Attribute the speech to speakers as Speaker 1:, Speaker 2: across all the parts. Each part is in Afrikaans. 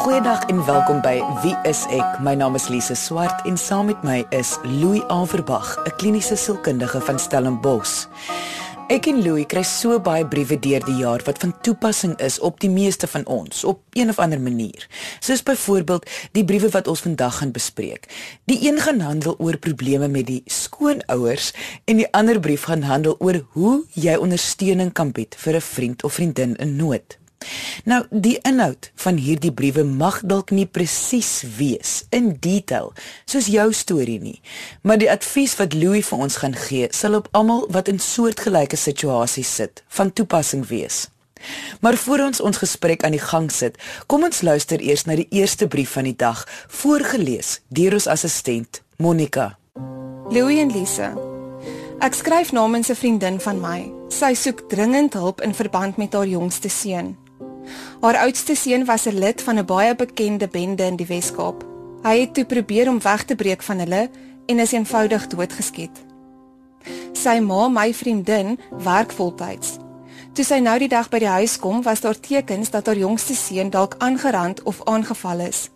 Speaker 1: Goeiedag en welkom by Wie is ek? My naam is Lise Swart en saam met my is Louis Averbag, 'n kliniese sielkundige van Stellenbosch. Ek en Louis kry so baie briewe deur die jaar wat van toepassing is op die meeste van ons op een of ander manier. Soos byvoorbeeld die briewe wat ons vandag gaan bespreek. Die een gaan handel oor probleme met die skoonouers en die ander brief gaan handel oor hoe jy ondersteuning kan bied vir 'n vriend of vriendin in nood. Nou, die inhoud van hierdie briewe mag dalk nie presies wees in detail soos jou storie nie, maar die advies wat Louis vir ons gaan gee, sal op almal wat in soortgelyke situasies sit, van toepassing wees. Maar voor ons ons gesprek aan die gang sit, kom ons luister eers na die eerste brief van die dag, voorgeles deur ons assistent Monica.
Speaker 2: Louis en Lisa. Ek skryf namens 'n vriendin van my. Sy soek dringend hulp in verband met haar jongste seun. Haar oudste seun was 'n lid van 'n baie bekende bende in die Wes-Kaap. Hy het toe probeer om weg te breek van hulle en is eenvoudig doodgeskiet. Sy ma, my vriendin, werk voltyds. Toe sy nou die dag by die huis kom, was daar tekens dat haar jongste seun dalk aangerand of aangeval is.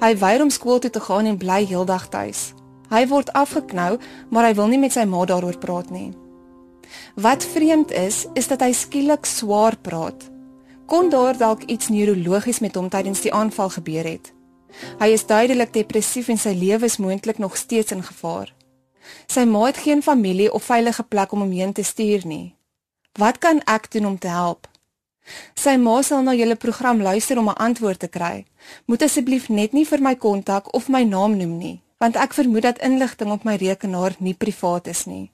Speaker 2: Hy weier om skool toe te gaan en bly heeldag tuis. Hy word afgeknou, maar hy wil nie met sy ma daaroor praat nie. Wat vreemd is, is dat hy skielik swaar praat kon daar dalk iets neurologies met hom tydens die aanval gebeur het. Hy is duidelik depressief en sy lewe is moontlik nog steeds in gevaar. Sy ma het geen familie of veilige plek om hom heen te stuur nie. Wat kan ek doen om te help? Sy ma sal na julle program luister om 'n antwoord te kry. Moet asseblief net nie vir my kontak of my naam noem nie, want ek vermoed dat inligting op my rekenaar nie privaat is nie.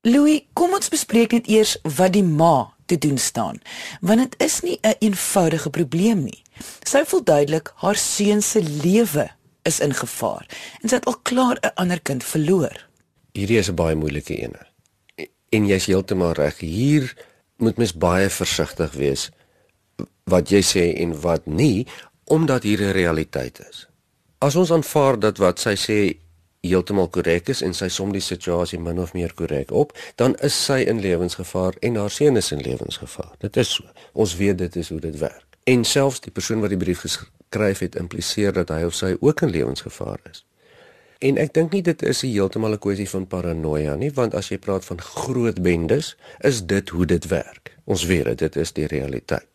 Speaker 1: Louis, kom ons bespreek net eers wat die ma te doen staan, want dit is nie 'n een eenvoudige probleem nie. Sy voel duidelik haar seun se lewe is in gevaar en sy het al klaar 'n ander kind verloor.
Speaker 3: Hierdie is 'n baie moeilike een. En jy's heeltemal reg. Hier moet mens baie versigtig wees wat jy sê en wat nie omdat hier 'n realiteit is. As ons aanvaar dat wat sy sê heeltemal korrek is en sy som die situasie min of meer korrek op, dan is sy in lewensgevaar en haar seun is in lewensgevaar. Dit is so. Ons weet dit is hoe dit werk. En selfs die persoon wat die brief geskryf het, impliseer dat hy of sy ook in lewensgevaar is. En ek dink nie dit is heeltemal 'n kwessie van paranoia nie, want as jy praat van groot bendes, is dit hoe dit werk. Ons weet dit, dit is die realiteit.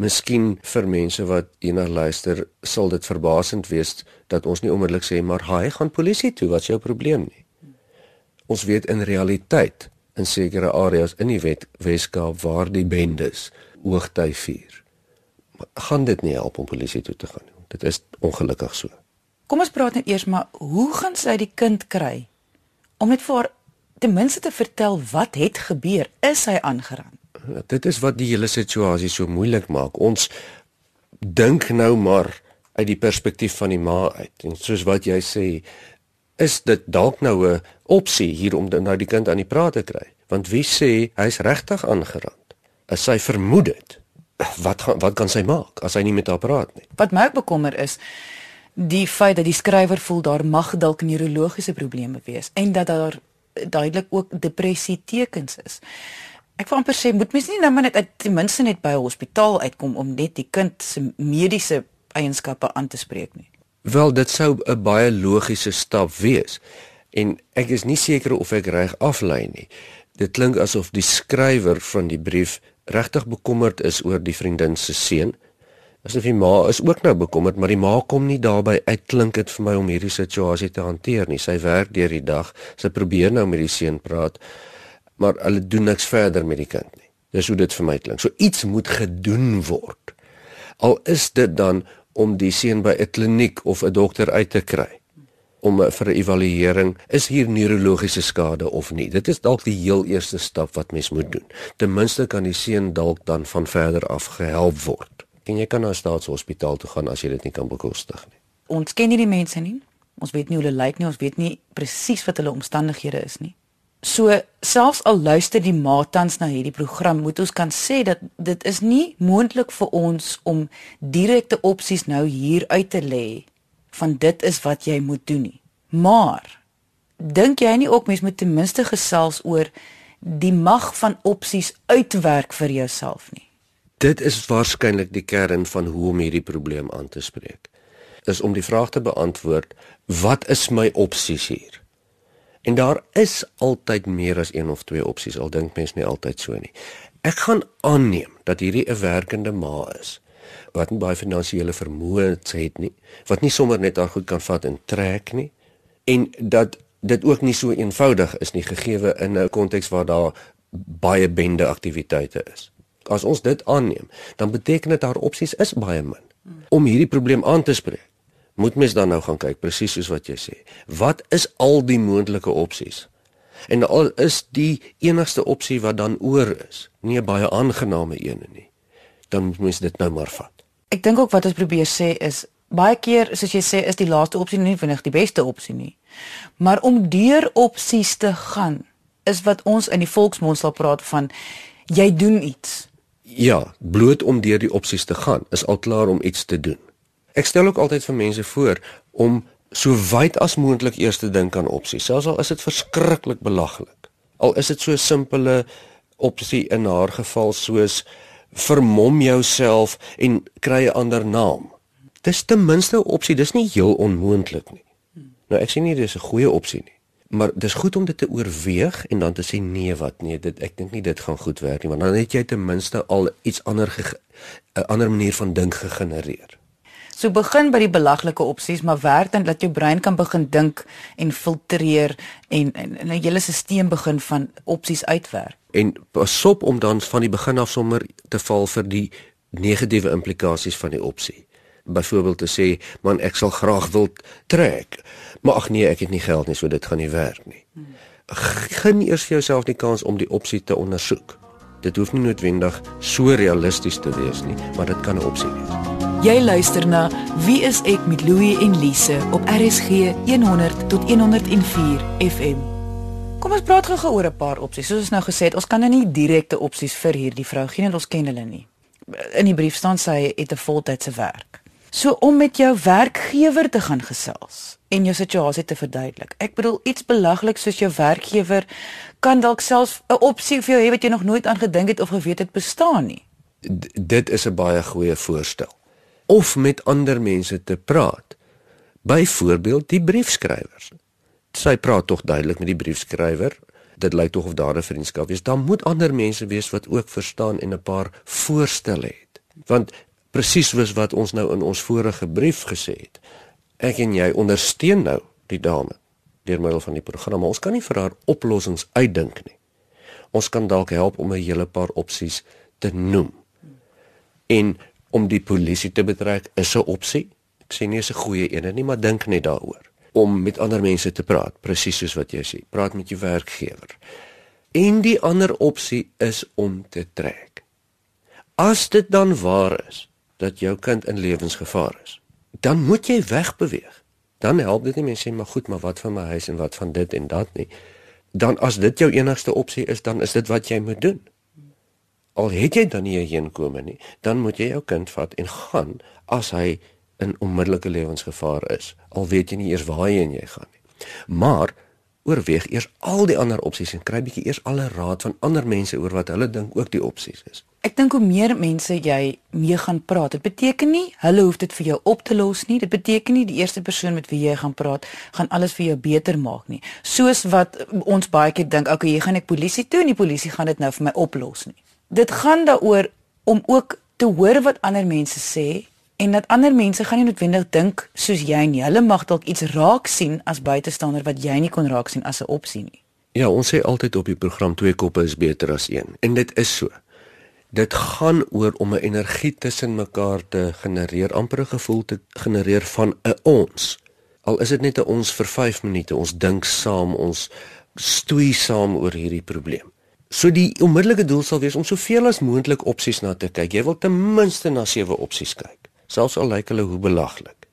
Speaker 3: Miskien vir mense wat hierna luister, sal dit verbasend wees dat ons nie onmiddellik sê maar hy gaan polisie toe, wat is jou probleem nie? Ons weet in realiteit in sekere areas in die wet Weskaap waar die bendes hoogtyd vier. Gaan dit nie help om polisie toe te gaan nie. Dit is ongelukkig so.
Speaker 1: Kom ons praat net eers maar hoe gaan sy die kind kry om net vir haar ten minste te vertel wat het gebeur? Is hy aangeraan?
Speaker 3: Dit is wat die hele situasie so moeilik maak. Ons dink nou maar uit die perspektief van die ma uit. En soos wat jy sê, is dit dalk nou 'n opsie hier om nou die kind aan die praat te kry. Want wie sê hy's regtig aangerand? As sy vermoed dit, wat gaan wat kan sy maak as hy nie met haar praat nie?
Speaker 1: Wat my bekommer is die feit dat die skrywer voel daar mag dalk neurologiese probleme wees en dat daar duidelik ook depressie tekens is. Ek wou amper sê moet mens nie nou maar net ten minste net by 'n hospitaal uitkom om net die kind se mediese eienskappe aan te spreek nie.
Speaker 3: Wel, dit sou 'n baie logiese stap wees. En ek is nie seker of ek reg aflei nie. Dit klink asof die skrywer van die brief regtig bekommerd is oor die vriendin se seun. Asof die ma is ook nou bekommerd, maar die ma kom nie daarbey uit klink dit vir my om hierdie situasie te hanteer nie. Sy werk deur die dag. Sy probeer nou met die seun praat maar hulle doen niks verder met die kind nie. Dis hoe dit vir my klink. So iets moet gedoen word. Al is dit dan om die seun by 'n kliniek of 'n dokter uit te kry om vir 'n evaluering is hier neurologiese skade of nie. Dit is dalk die heel eerste stap wat mens moet doen. Ten minste kan die seun dalk dan van verder af gehelp word. En jy kan na 'n staatshospitaal toe gaan as jy dit nie kan bekostig nie.
Speaker 1: Ons ken nie die mense nie. Ons weet nie hoe hulle lyk nie. Ons weet nie presies wat hulle omstandighede is nie. So selfs al luister die matans na hierdie program, moet ons kan sê dat dit is nie moontlik vir ons om direkte opsies nou hier uit te lê van dit is wat jy moet doen nie. Maar dink jy nie ook mens moet ten minste gesels oor die mag van opsies uitwerk vir jouself nie?
Speaker 3: dit is waarskynlik die kern van hoe om hierdie probleem aan te spreek. Is om die vraag te beantwoord, wat is my opsies hier? En daar is altyd meer as een of twee opsies, al dink mense nie altyd so nie. Ek gaan aanneem dat hierdie 'n werkende ma is wat nie baie finansiële vermoë het nie, wat nie sommer net haar goed kan vat en trek nie en dat dit ook nie so eenvoudig is nie gegeewe in 'n konteks waar daar baie bende aktiwiteite is. As ons dit aanneem, dan beteken dit haar opsies is baie min om hierdie probleem aan te spreek. Moet mens dan nou gaan kyk presies soos wat jy sê. Wat is al die moontlike opsies? En al is die enigste opsie wat dan oor is, nie 'n baie aangename een nie, dan moet mens dit nou maar vat.
Speaker 1: Ek dink ook wat ons probeer sê is baie keer soos jy sê is die laaste opsie nie vinnig die beste opsie nie. Maar om deur opsies te gaan is wat ons in die volksmond sal praat van jy doen iets.
Speaker 3: Ja, bloot om deur die opsies te gaan is al klaar om iets te doen. Ek stel ook altyd vir mense voor om so wyd as moontlik eers te dink aan opsies, selfs al is dit verskriklik belaglik. Al is dit so 'n simpele opsie in haar geval soos vermom jouself en kry 'n ander naam. Dis ten minste 'n opsie, dis nie heel onmoontlik nie. Nou ek sê nie dis 'n goeie opsie nie, maar dis goed om dit te oorweeg en dan te sê nee wat nee, dit ek dink nie dit gaan goed werk nie, want dan het jy ten minste al iets ander 'n ander manier van dink gegenereer.
Speaker 1: So begin by die belaglike opsies, maar werk dan dat jou brein kan begin dink en filtreer en en 'n hele stelsel begin van opsies uitwerk.
Speaker 3: En pasop om dan van die begin af sommer te val vir die negatiewe implikasies van die opsie. Byvoorbeeld te sê, man ek sal graag wil trek, maar ag nee, ek het nie geld nie, so dit gaan nie werk nie. Geen eers vir jouself die kans om die opsie te ondersoek. Dit hoef nie noodwendig so realisties te wees nie, maar dit kan 'n opsie wees.
Speaker 1: Jy luister na Wie is ek met Louie en Lise op RSG 100 tot 104 FM. Kom ons praat gou oor 'n paar opsies. Soos ons nou gesê het, ons kan nou nie direkte opsies vir hierdie vrou gee nie, ons ken hulle nie. In die brief staan sy het 'n voltydse werk. So om met jou werkgewer te gaan gesels en jou situasie te verduidelik. Ek bedoel iets belagliks soos jou werkgewer kan dalk selfs 'n opsie vir jou hê wat jy nog nooit aan gedink het of geweet het bestaan nie.
Speaker 3: D dit is 'n baie goeie voorstel of met ander mense te praat. Byvoorbeeld die briefskrywers. Sy praat tog duidelik met die briefskrywer. Dit lyk tog of daar 'n vriendskap is. Dan moet ander mense wees wat ook verstaan en 'n paar voorstelle het. Want presies soos wat ons nou in ons vorige brief gesê het, ek en jy ondersteun nou die dame deur middel van die program. Ons kan nie vir haar oplossings uitdink nie. Ons kan dalk help om 'n hele paar opsies te noem. En om die polisie te betrek is 'n opsie. Ek sê nie is 'n goeie een nie, maar dink net daaroor om met ander mense te praat, presies soos wat jy sê. Praat met jou werkgewer. En die ander opsie is om te trek. As dit dan waar is dat jou kind in lewensgevaar is, dan moet jy wegbeweeg. Dan help dit nie mense sê maar goed, maar wat van my huis en wat van dit en dat nie. Dan as dit jou enigste opsie is, dan is dit wat jy moet doen. Al het jy dan nie heenkome nie, dan moet jy jou kind vat en gaan as hy in onmiddellike lewensgevaar is. Al weet jy nie eers waarheen jy gaan nie. Maar oorweeg eers al die ander opsies en kry bietjie eers alle raad van ander mense oor wat hulle dink ook die opsies is.
Speaker 1: Ek dink hoe meer mense jy mee gaan praat, dit beteken nie hulle hoef dit vir jou op te los nie. Dit beteken nie die eerste persoon met wie jy gaan praat gaan alles vir jou beter maak nie. Soos wat ons baie keer dink, okay, jy gaan ek polisie toe en die polisie gaan dit nou vir my oplos nie dit gaan daaroor om ook te hoor wat ander mense sê en dat ander mense gaan nie noodwendig dink soos jy nie. Hulle mag dalk iets raak sien as buitestander wat jy nie kon raak sien as 'n opsie nie.
Speaker 3: Ja, ons sê altyd op die program twee koppe is beter as een en dit is so. Dit gaan oor om 'n energie tussen mekaar te genereer, amper 'n gevoel te genereer van 'n ons. Al is dit net 'n ons vir 5 minute, ons dink saam, ons stoei saam oor hierdie probleem. So die onmiddellike doel sal wees om soveel as moontlik opsies na te kyk. Jy wil ten minste na sewe opsies kyk, selfs al lyk hulle hoe belaglik.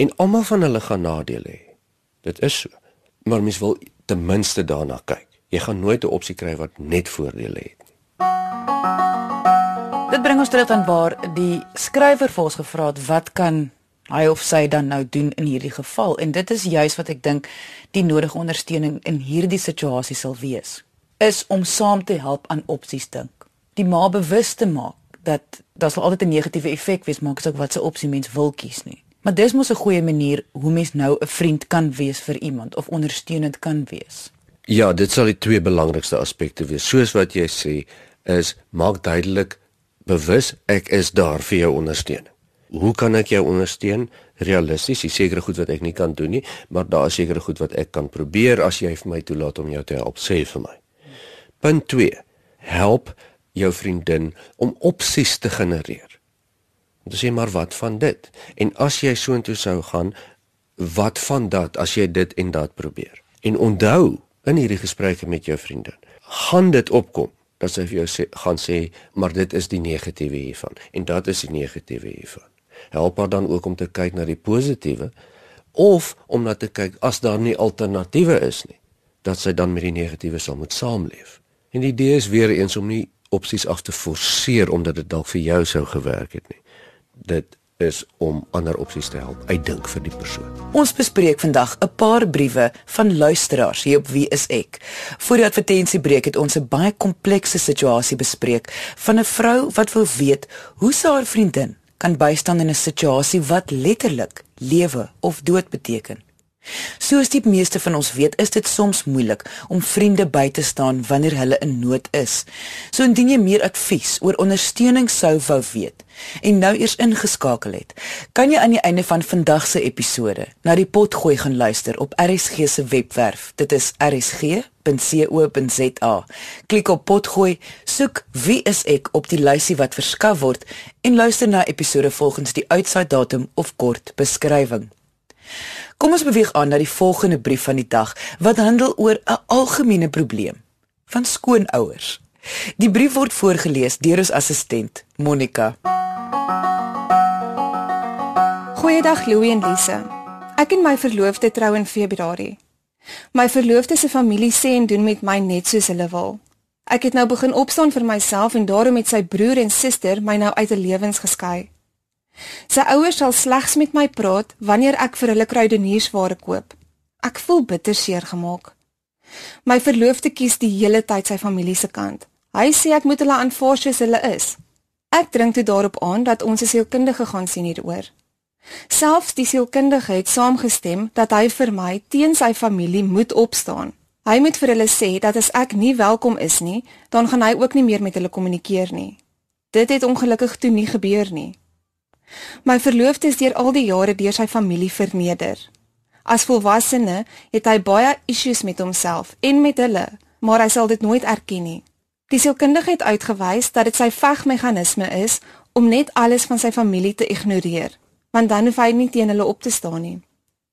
Speaker 3: En almal van hulle gaan nadele hê. Dit is so. Maar mens wil ten minste daarna kyk. Jy gaan nooit 'n opsie kry wat net voordele het nie.
Speaker 1: Dit bring ons terug aan waar die skrywer vir ons gevra het wat kan hy of sy dan nou doen in hierdie geval en dit is juis wat ek dink die nodige ondersteuning in hierdie situasie sal wees is om saam te help aan opsies dink. Die ma bewus te maak dat daar sal altyd 'n negatiewe effek wees maak asook wat se opsie mens wil kies nie. Maar dis mos 'n goeie manier hoe mens nou 'n vriend kan wees vir iemand of ondersteunend kan wees.
Speaker 3: Ja, dit sal die twee belangrikste aspekte wees. Soos wat jy sê, is maak duidelik bewus ek is daar vir jou ondersteuning. Hoe kan ek jou ondersteun? Realisties, dis sekere goed wat ek nie kan doen nie, maar daar is sekere goed wat ek kan probeer as jy vir my toelaat om jou te help, sê vir my. Punt 2. Help jou vriendin om opsies te genereer. Om te sê maar wat van dit? En as jy soontoe sou gaan, wat van dat as jy dit en dat probeer? En onthou in hierdie gesprekke met jou vriendin, gaan dit opkom dat sy vir jou sê gaan sê maar dit is die negatiewe hiervan en dat is die negatiewe hiervan. Help haar dan ook om te kyk na die positiewe of om na te kyk as daar nie alternatiewe is nie, dat sy dan met die negatiewe sal moet saamleef. En die idee is weer eens om nie opsies af te forceer omdat dit dalk vir jou sou gewerk het nie. Dit is om ander opsies te help uitdink vir die persoon.
Speaker 1: Ons bespreek vandag 'n paar briewe van luisteraars hier op Wie is ek. Voor die advertensiebreek het ons 'n baie komplekse situasie bespreek van 'n vrou wat wil weet hoe sy haar vriendin kan bystaan in 'n situasie wat letterlik lewe of dood beteken. Soos die meeste van ons weet, is dit soms moeilik om vriende by te staan wanneer hulle in nood is. So indien jy meer advies oor ondersteuning sou wou weet en nou eers ingeskakel het, kan jy aan die einde van vandag se episode na die pot gooi gaan luister op RSG se webwerf. Dit is rsg.co.za. Klik op pot gooi, soek wie is ek op die lysie wat verskaf word en luister na episode volgens die uitsaai datum of kort beskrywing. Kom ons beweeg aan na die volgende brief van die dag wat handel oor 'n algemene probleem van skoonouers. Die brief word voorgeles deur ons assistent, Monica.
Speaker 2: Goeiedag Louie en Lise. Ek en my verloofde trou in Februarie. My verloofde se familie sê en doen met my net soos hulle wil. Ek het nou begin opstaan vir myself en daarom met sy broer en suster my nou uit 'n lewens geskei. Sy ouers sal slegs met my praat wanneer ek vir hulle kruideniersware koop. Ek voel bitter seer gemaak. My verloofde kies die hele tyd sy familie se kant. Hy sê ek moet hulle aanvaar soos hulle is. Ek dring toe daarop aan dat ons 'n sielkundige gaan sien hieroor. Selfs die sielkundige het saamgestem dat hy vir my teen sy familie moet opstaan. Hy moet vir hulle sê dat as ek nie welkom is nie, dan gaan hy ook nie meer met hulle kommunikeer nie. Dit het ongelukkig toe nie gebeur nie. My verloofde is deur al die jare deur sy familie verneder. As volwassene het hy baie issues met homself en met hulle, maar hy sal dit nooit erken nie. Die sielkundige het uitgewys dat dit sy vegmeganisme is om net alles van sy familie te ignoreer, want dan hoef hy nie teen hulle op te staan nie.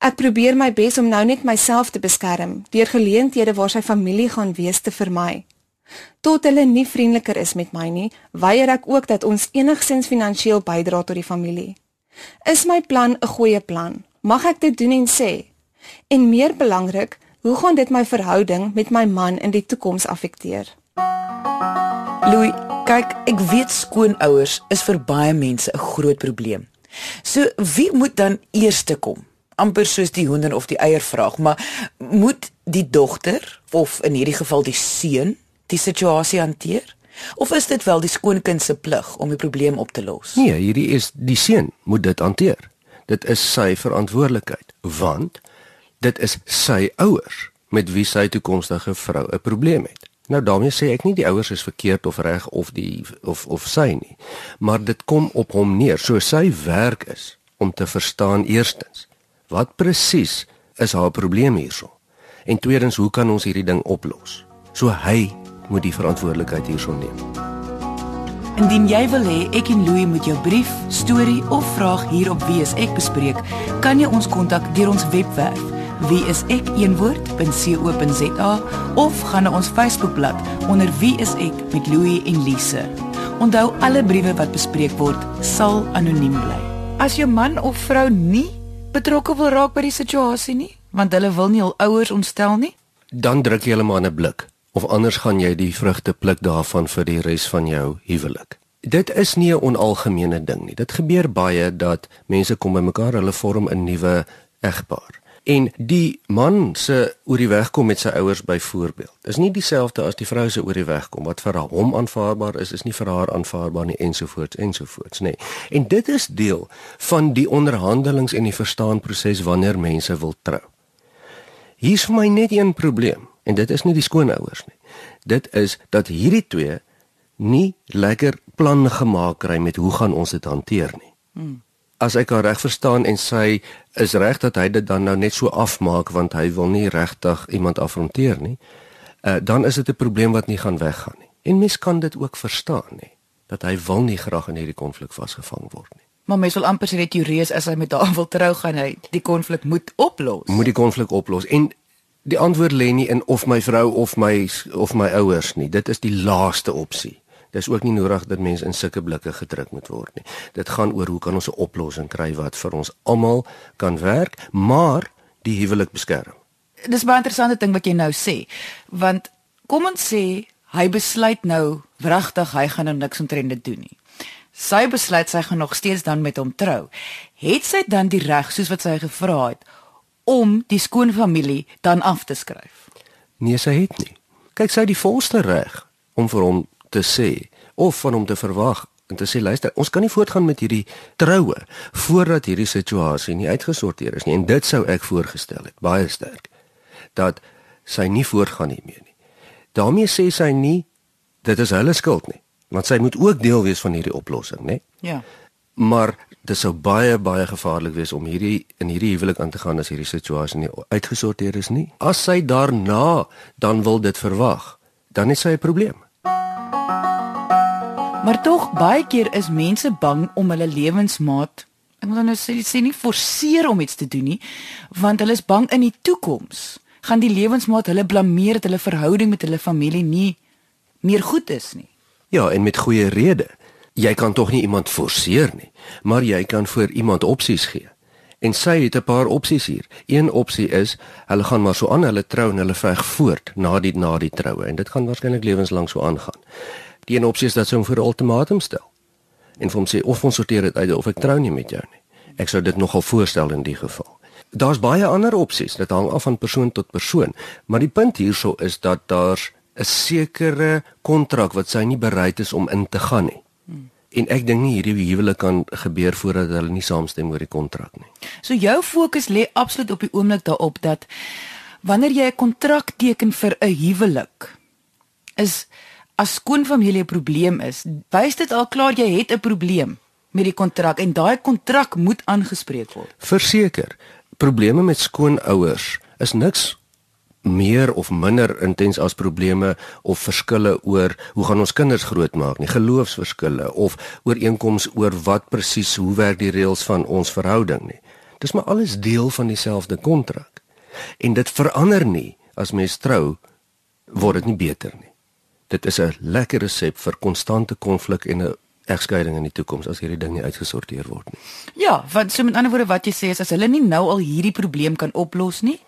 Speaker 2: Ek probeer my bes om nou net myself te beskerm deur geleenthede waar sy familie gaan wees te vermy. Tot hulle nie vriendeliker is met my nie, weier ek ook dat ons enigsins finansiëel bydra tot die familie. Is my plan 'n goeie plan? Mag ek dit doen en sê? En meer belangrik, hoe gaan dit my verhouding met my man in die toekoms affekteer?
Speaker 1: Louis, kyk, ek weet skoonouers is vir baie mense 'n groot probleem. So wie moet dan eerste kom? amper soos die hoender of die eier vraag, maar moet die dogter of in hierdie geval die seun die situasie hanteer? Of is dit wel die skoonkind se plig om die probleem op te los?
Speaker 3: Nee, hierdie is die seun moet dit hanteer. Dit is sy verantwoordelikheid want dit is sy ouers met wie sy toekomstige vrou 'n probleem het. Nou daarmee sê ek nie die ouers is verkeerd of reg of die of of sy nie, maar dit kom op hom neer. So sy werk is om te verstaan eerstens wat presies is haar probleem hierso. En tweedens, hoe kan ons hierdie ding oplos? So hy moet die verantwoordelikheid hierson neem.
Speaker 1: Indien jy wil hê ek en Louie moet jou brief, storie of vraag hier op Wie is ek bespreek, kan jy ons kontak deur ons webwerf wieisek.co.za of gaan na ons Facebookblad onder Wie is ek met Louie en Lise. Onthou alle briewe wat bespreek word sal anoniem bly. As jou man of vrou nie betrokke wil raak by die situasie nie, want hulle wil nie hul ouers ontstel nie,
Speaker 3: dan druk jy hulle maar 'n blik of anders gaan jy die vrugte pluk daarvan vir die res van jou huwelik. Dit is nie 'n onalgemene ding nie. Dit gebeur baie dat mense kom bymekaar, hulle vorm 'n nuwe egpaar En die man se oor die weg kom met sy ouers byvoorbeeld. Is nie dieselfde as die vrou se oor die weg kom wat vir hom aanvaarbaar is, is nie vir haar aanvaarbaar nie ensovoorts ensovoorts, nê. Nee. En dit is deel van die onderhandelings en die verstaanproses wanneer mense wil trou. Hier's vir my net een probleem en dit is nie die skoonouers nie. Dit is dat hierdie twee nie lekker plan gemaak kry met hoe gaan ons dit hanteer nie. Hmm. As ek haar reg verstaan en sy is reg dat hy dit dan nou net so afmaak want hy wil nie regtig iemand afronteer nie, uh, dan is dit 'n probleem wat nie gaan weggaan nie. En mens kan dit ook verstaan nie dat hy wil nie graag in hierdie konflik vasgevang word nie.
Speaker 1: Maar mens wil amper sê dit jureus as hy met haar wil trou gaan hy die konflik moet oplos.
Speaker 3: Moet die konflik oplos en die antwoord lê nie in of my vrou of my of my ouers nie. Dit is die laaste opsie. Dis ook nie nodig dat mense in sulke blikke gedruk moet word nie. Dit gaan oor hoe kan ons 'n oplossing kry wat vir ons almal kan werk, maar die huwelik beskerm.
Speaker 1: Dis baie interessante ding wat jy nou sê, want kom ons sê hy besluit nou wragtig hy gaan nou niks omtrent dit doen nie. Sy besluit sy gaan nog steeds dan met hom trou. Het sy dan die reg soos wat sy gevra het om die skoonfamilie dan af te skryf?
Speaker 3: Nee, sy het nie. Kyk, sy het die volste reg om vir hom te sê of van hom te verwag en te sê luister, ons kan nie voortgaan met hierdie troue voordat hierdie situasie nie uitgesorteer is nie en dit sou ek voorgestel het baie sterk dat sy nie voortgaan hiermee nie. daarmee sê sy nie dit is hulle skuld nie, want sy moet ook deel wees van hierdie oplossing, né?
Speaker 1: Ja.
Speaker 3: Maar dit sou baie baie gevaarlik wees om hierdie in hierdie huwelik aan te gaan as hierdie situasie nie uitgesorteer is nie. As sy daarna dan wil dit verwag, dan is sy 'n probleem.
Speaker 1: Maar tog baie keer is mense bang om hulle lewensmaat ek moet nou sê sê nie forceer om iets te doen nie want hulle is bang in die toekoms gaan die lewensmaat hulle blameer dat hulle verhouding met hulle familie nie meer goed is nie.
Speaker 3: Ja, en met goeie rede. Jy kan tog nie iemand forceer nie, maar jy kan vir iemand opsies gee. En sy het 'n paar opsies hier. Een opsie is hulle gaan maar so aan hulle trou en hulle veg voort na die na die troue en dit gaan waarskynlik lewenslank so aangaan. Die een opsie is dat sy hom vir 'n ultimatum stel. En vir hom sê of ons sorteer dit uit of ek trou nie met jou nie. Ek sou dit nogal voorstel in die geval. Daar's baie ander opsies. Dit hang af van persoon tot persoon, maar die punt hierso is dat daar 'n sekere kontrak wat sy nie bereid is om in te gaan nie. En ek dink nie hierdie huwelik kan gebeur voordat hulle nie saamstem oor die kontrak nie.
Speaker 1: So jou fokus lê absoluut op die oomblik daarop dat wanneer jy 'n kontrak teken vir 'n huwelik is as skoonfamilie 'n probleem is, wys dit al klaar jy het 'n probleem met die kontrak en daai kontrak moet aangespreek word.
Speaker 3: Verseker, probleme met skoonouers is niks meer of minder intens as probleme of verskille oor hoe gaan ons kinders grootmaak nie geloofsverskille of ooreenkomste oor wat presies hoe werk die reëls van ons verhouding nie. Dis maar alles deel van dieselfde kontrak. En dit verander nie. As mens trou word dit nie beter nie. Dit is 'n lekker resep vir konstante konflik en 'n egskeiding in die toekoms as hierdie ding nie uitgesorteer word nie.
Speaker 1: Ja, want so met ander woorde wat jy sê is as hulle nie nou al hierdie probleem kan oplos nie,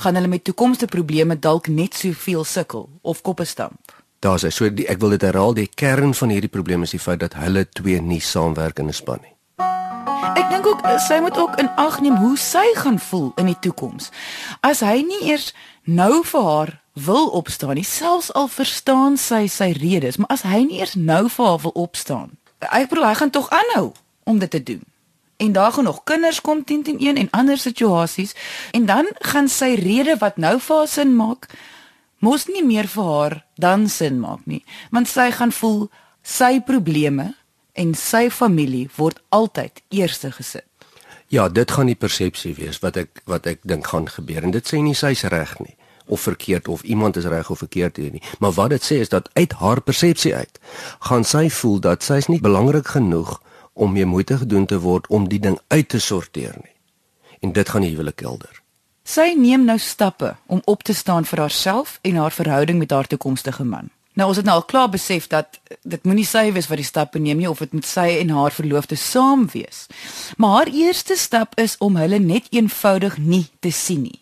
Speaker 1: gaan hulle met toekomstige probleme dalk net soveel sukkel of koppe stamp.
Speaker 3: Daar's hy. So die, ek wil dit herhaal, die kern van hierdie probleem is die feit dat hulle twee nie saamwerk in 'n span nie.
Speaker 1: Ek dink ook sy moet ook in ag neem hoe sy gaan voel in die toekoms. As hy nie eers nou vir haar wil opstaan nie, selfs al verstaan sy sy redes, maar as hy nie eers nou vir haar wil opstaan, ek bedoel hy gaan tog aanhou om dit te doen. En daar gaan nog kinders kom 10 teen 1 en ander situasies en dan gaan sy rede wat nou vir sin maak, mos nie meer vir haar dan sin maak nie, want sy gaan voel sy probleme en sy familie word altyd eerste gesit.
Speaker 3: Ja, dit gaan die persepsie wees wat ek wat ek dink gaan gebeur en dit sê nie sy's reg nie of verkeerd of iemand is reg of verkeerd hier nie. Maar wat dit sê is dat uit haar persepsie uit gaan sy voel dat sy is nie belangrik genoeg om mee moeite gedoen te word om die ding uit te sorteer nie. En dit gaan die huwelik kelder.
Speaker 1: Sy neem nou stappe om op te staan vir haarself en haar verhouding met haar toekomstige man. Nou ons het nou al klaar besef dat dit moenie sy wees wat die stappe neem nie of dit moet sy en haar verloofde saam wees. Maar haar eerste stap is om hulle net eenvoudig nie te sien nie.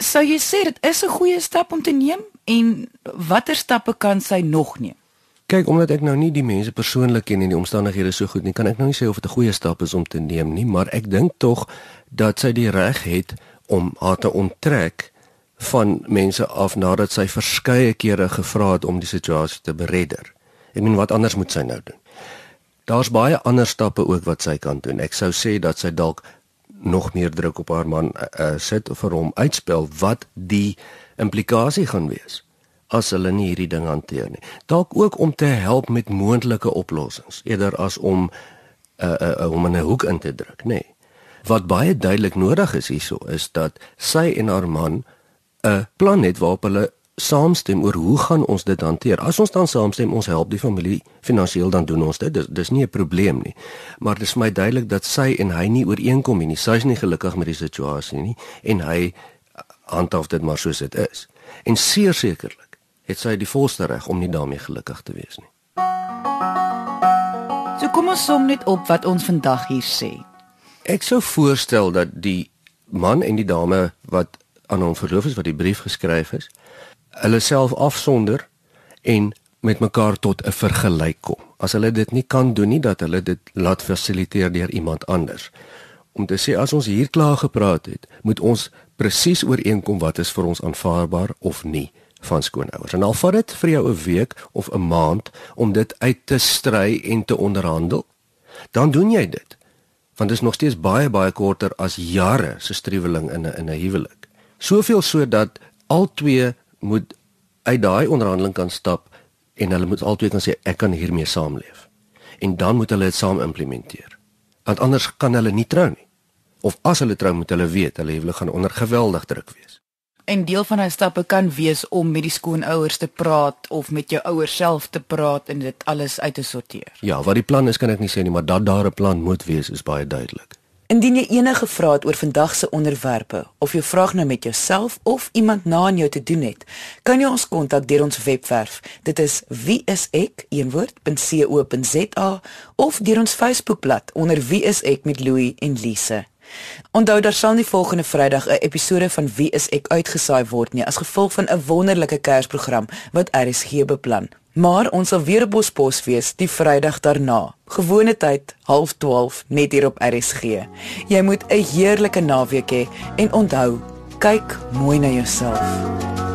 Speaker 1: Sou jy sê dit is 'n goeie stap om te neem en watter stappe kan sy nog neem?
Speaker 3: Kyk, omdat ek nou nie die mense persoonlik ken en die omstandighede so goed nie, kan ek nou nie sê of dit 'n goeie stap is om te neem nie, maar ek dink tog dat sy die reg het om haar te onttrek van mense af nadat sy verskeie kere gevra het om die situasie te beredder. Ek meen wat anders moet sy nou doen? Daar's baie ander stappe ook wat sy kan doen. Ek sou sê dat sy dalk nog meer druk op haar man uh, sit vir hom uitspel wat die implikasie gaan wees as hulle nie hierdie ding hanteer nie. Dalk ook om te help met moontlike oplossings eerder as om uh, uh, uh, om 'n hoek in te druk, nê. Nee. Wat baie duidelik nodig is hierso is dat sy en haar man 'n plan het waarop hulle saamstem oor hoe gaan ons dit hanteer. As ons dan saamstem ons help die familie finansiëel dan doen ons dit. Dis dis nie 'n probleem nie. Maar dit is my duidelik dat sy en hy nie ooreenkom nie. Sy is nie gelukkig met die situasie nie en hy handhaaf dit maar soos dit is. En seker sekerlik het sy die volste reg om nie daarmee gelukkig te wees nie.
Speaker 1: So kom ons som net op wat ons vandag hier sê.
Speaker 3: Ek sou voorstel dat die man en die dame wat aan hom verloof is wat die brief geskryf is, hulle self afsonder en met mekaar tot 'n vergelyk kom. As hulle dit nie kan doen nie, dat hulle dit laat fasiliteer deur iemand anders. Om te sê as ons hier klaar gepraat het, moet ons presies ooreenkom wat is vir ons aanvaarbaar of nie van skoonouers. En al vat dit vir jou 'n week of 'n maand om dit uit te stry en te onderhandel, dan doen jy dit. Want dit is nog steeds baie baie korter as jare se striweling in 'n in 'n huwelik. Soveel sodat al twee moet uit daai onderhandeling kan stap en hulle moet albei kan sê ek kan hiermee saamleef. En dan moet hulle dit saam implementeer. Want anders kan hulle nie trou nie. Of as hulle trou moet hulle weet hulle huwelik gaan onder geweldig druk wees.
Speaker 1: En deel van daai stappe kan wees om met die skoonouers te praat of met jou ouers self te praat en dit alles uit te sorteer.
Speaker 3: Ja, wat die plan is kan ek nie sê nie, maar dat daar 'n plan moet wees is baie duidelik.
Speaker 1: Indien jy enige vrae het oor vandag se onderwerpe of jou vraag nou met jouself of iemand na aan jou te doen het, kan jy ons kontak deur ons webwerf. Dit is wieisek.co.za of deur ons Facebookblad onder wieisek met Louie en Lise. Onthou daar sal nie volgende Vrydag 'n episode van Wie is ek uitgesaai word nie as gevolg van 'n wonderlike Kersprogram wat RSG beplan. Maar ons sal weer op Bospos wees die Vrydag daarna. Gewone tyd, 12:30 net hier op RSG. Jy moet 'n heerlike naweek hê en onthou, kyk mooi na jouself.